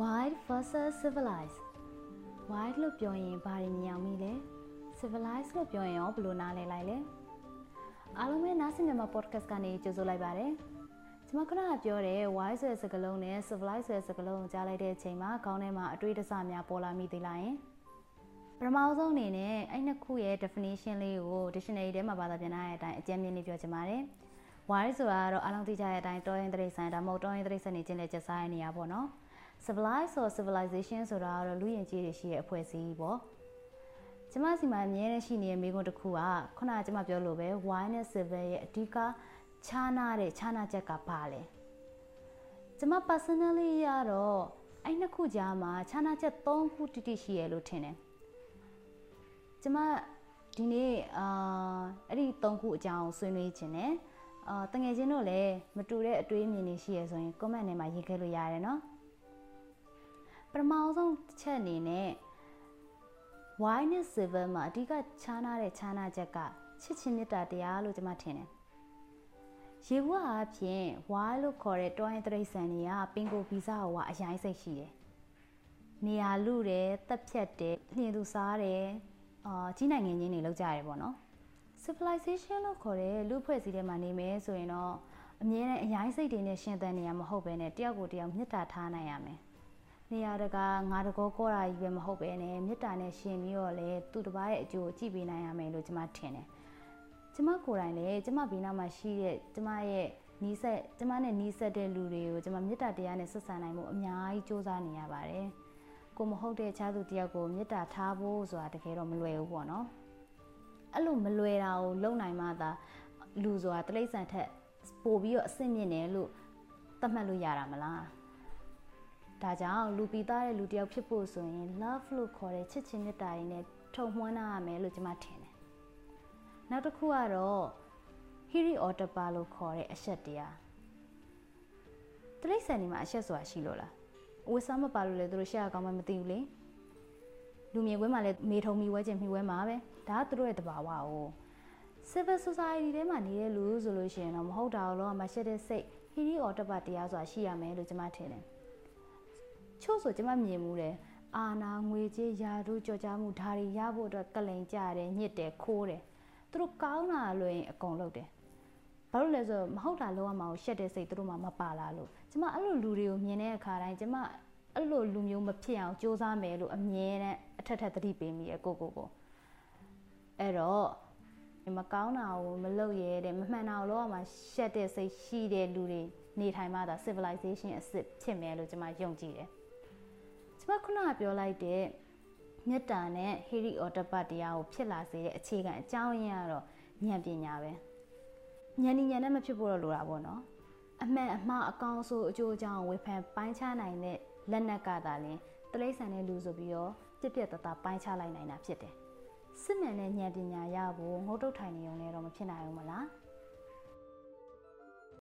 wild versus civilized wild လို့ပြောရင်ဘာတွေမြင်အောင်မိလဲ civilized လို့ပြောရင်ရောဘယ်လိုနားလည်လိုက်လဲအားလုံးပဲနားဆင်မြန်မာ podcast ကနေကြိုဆိုလိုက်ပါတယ်ကျွန်မခုနကပြောတဲ့ wild ဆိုတဲ့စကားလုံးနဲ့ civilized ဆိုတဲ့စကားလုံးကိုကြားလိုက်တဲ့အချိန်မှာခေါင်းထဲမှာအတွေ့အကြုံများပေါ်လာမိသေးလားယင်ပထမဆုံးအနေနဲ့အဲ့နှစ်ခုရဲ့ definition လေးကို dictionary ထဲမှာဘာသာပြန်ထားတဲ့အတိုင်းအကျဉ်းမြင့်လေးပြောချင်ပါတယ် wild ဆိုတာကတော့အားလုံးသိကြတဲ့အတိုင်းတောရင်တရိษံဒါမှမဟုတ်တောရင်တရိษံနေချင်းလက်ကျစားရနေရပါတော့ civilized ဆို civilization ဆိုတာကတော့လူယဉ်ကျေးတွေရှိတဲ့အဖွဲ့အစည်းပေါ့ကျမစီမှာအမြဲတမ်းရှိနေတဲ့မိကွန်းတစ်ခုကခုနကကျမပြောလို့ပဲ wine နဲ့ civil ရဲ့အဓိကခြားနာတဲ့ခြားနာချက်ကပါလဲကျမ personally ရတော့အဲ့နှစ်ခုကြားမှာခြားနာချက်၃ခုတိတိရှိရလို့ထင်တယ်ကျမဒီနေ့အာအဲ့ဒီ၃ခုအကြောင်းဆွေးနွေးခြင်းနဲ့အာတငယ်ချင်းတို့လည်းမတူတဲ့အတွေးအမြင်တွေရှိရဆိုရင် comment ထဲမှာရေးခဲ့လို့ရတယ်နော် ပထမဆုံးတစ်ချက်အနေနဲ့ why နဲ့ silver မှာအဓိကခြားနာတဲ့ခြားနာချက်ကချစ်ချင်းမေတ္တာတရားလို့ကျွန်မထင်တယ်ရေဘွားအဖြစ် why လို့ခေါ်တဲ့တောရင်တရိษံတွေကပင်ကိုဗီဇဟောကအရင်စိတ်ရှိတယ်နေရာလူတယ်တက်ဖြတ်တယ်နှင်းသူစားတယ်အာကြီးနိုင်ငံချင်းတွေလောက်ကြရတယ်ပေါ့နော် civilization လို့ခေါ်တဲ့လူဖွဲ့စည်းထဲမှာနေမယ်ဆိုရင်တော့အမြဲတမ်းအရင်စိတ်တွေနဲ့ရှင်သန်နေရမဟုတ်ပဲနဲ့တယောက်ကိုတယောက်မေတ္တာထားနိုင်ရမယ် နေရာတကာငါတကောကောတာကြီးပဲမဟုတ်ပဲနဲ့မေတ္တာနဲ့ရှင်ပြီးတော့လေသူတစ်ပါးရဲ့အကျိုးကိုကြည့်ပေးနိုင်ရမယ်လို့ကျွန်မထင်တယ်ကျွန်မကိုယ်တိုင်လည်းကျွန်မဘေးနားမှာရှိတဲ့ကျွန်မရဲ့နီးစက်ကျွန်မနဲ့နီးစက်တဲ့လူတွေကိုကျွန်မမေတ္တာတရားနဲ့ဆက်ဆံနိုင်မှုအများကြီးစူးစမ်းနေရပါတယ်ကိုမဟုတ်တဲ့ခြားသူတယောက်ကိုမေတ္တာထားဖို့ဆိုတာတကယ်တော့မလွယ်ဘူးပေါ့နော်အဲ့လိုမလွယ်တာကိုလုံနိုင်မှသာလူဆိုတာတိရစ္ဆာန်ထက်ပို့ပြီးတော့အဆင့်မြင့်တယ်လို့သတ်မှတ်လို့ရတာမလား ဒါကြောင့်လူပီသားတဲ့လူတယောက်ဖြစ်ဖို့ဆိုရင် love လို့ခေါ်တဲ့ချစ်ချင်းမေတ္တာတွေနဲ့ထုံမွှန်းရမယ်လို့ကျွန်မထင်တယ်နောက်တစ်ခုကတော့ hiri or tapa လို့ခေါ်တဲ့အချက်တရားတိရစ္ဆာန်တွေမှာအချက်ဆိုတာရှိလို့လားဝစ်စားမပါလို့လေသူတို့ရှက်ရကောင်းမှမသိဘူးလေလူမြင်ကွင်းမှာလည်းမေထုံမီဝဲခြင်းမိဝဲမှာပဲဒါကသူတို့ရဲ့တဘာဝ哦 civil society ထဲမှာနေတဲ့လူဆိုလို့ရှိရင်တော့မဟုတ်တာလို့မှရှက်တဲ့စိတ်ဟီရီအော်တပတ်တရားဆိုတာရှိရမယ်လို့ကျွန်မထင်တယ် ချို့ဆိုကျွန်မမြင်မှုတယ်အာနာငွေကြေးယာတို့ကြော်ကြားမှုဒါတွေရဖို့အတွက်ကလိန်ကြတယ်ညစ်တယ်ခိုးတယ်သူတို့ကောင်းတာလို့ရင်အကုန်လုပ်တယ်ဘာလို့လဲဆိုတော့မဟုတ်တာလောက်ရမှာကိုရှက်တဲ့စိတ်သူတို့မှမပါလာလို့ကျမအဲ့လိုလူတွေကိုမြင်တဲ့အခါတိုင်းကျမအဲ့လိုလူမျိုးမဖြစ်အောင်စူးစမ်းမယ်လို့အမြဲတမ်းအထက်ထက်သတိပေးမိရဲ့ကိုကိုကိုအဲ့တော့မကောင်းတာကိုမလုပ်ရဲတဲ့မမှန်တာကိုလောက်ရမှာရှက်တဲ့စိတ်ရှိတဲ့လူတွေနေထိုင်မှသာ civilization အစ်စ်ဖြစ်မယ်လို့ကျမယုံကြည်တယ် ကျမခုနကပြောလိုက်တဲ့မေတ္တာနဲ့ hiri or tapat တရားကိုဖြစ်လာစေတဲ့အခြေခံအကြောင်းရင်းကတော့ဉာဏ်ပညာပဲဉာဏ်ဉာဏ်နဲ့မဖြစ်ဖို့တော့လိုတာပေါ့နော်အမှန်အမှားအကောင်းဆိုးအကျိုးအကြောင်းဝေဖန်ပိုင်းခြားနိုင်တဲ့လက်နက်ကသာလင်တလိษံတဲ့လူဆိုပြီးတော့ပြက်ပြက်တသားပိုင်းခြားလိုက်နိုင်တာဖြစ်တယ်စစ်မှန်တဲ့ဉာဏ်ပညာရဖို့ငုတ်တုတ်ထိုင်နေုံနဲ့တော့မဖြစ်နိုင်ဘူးမလား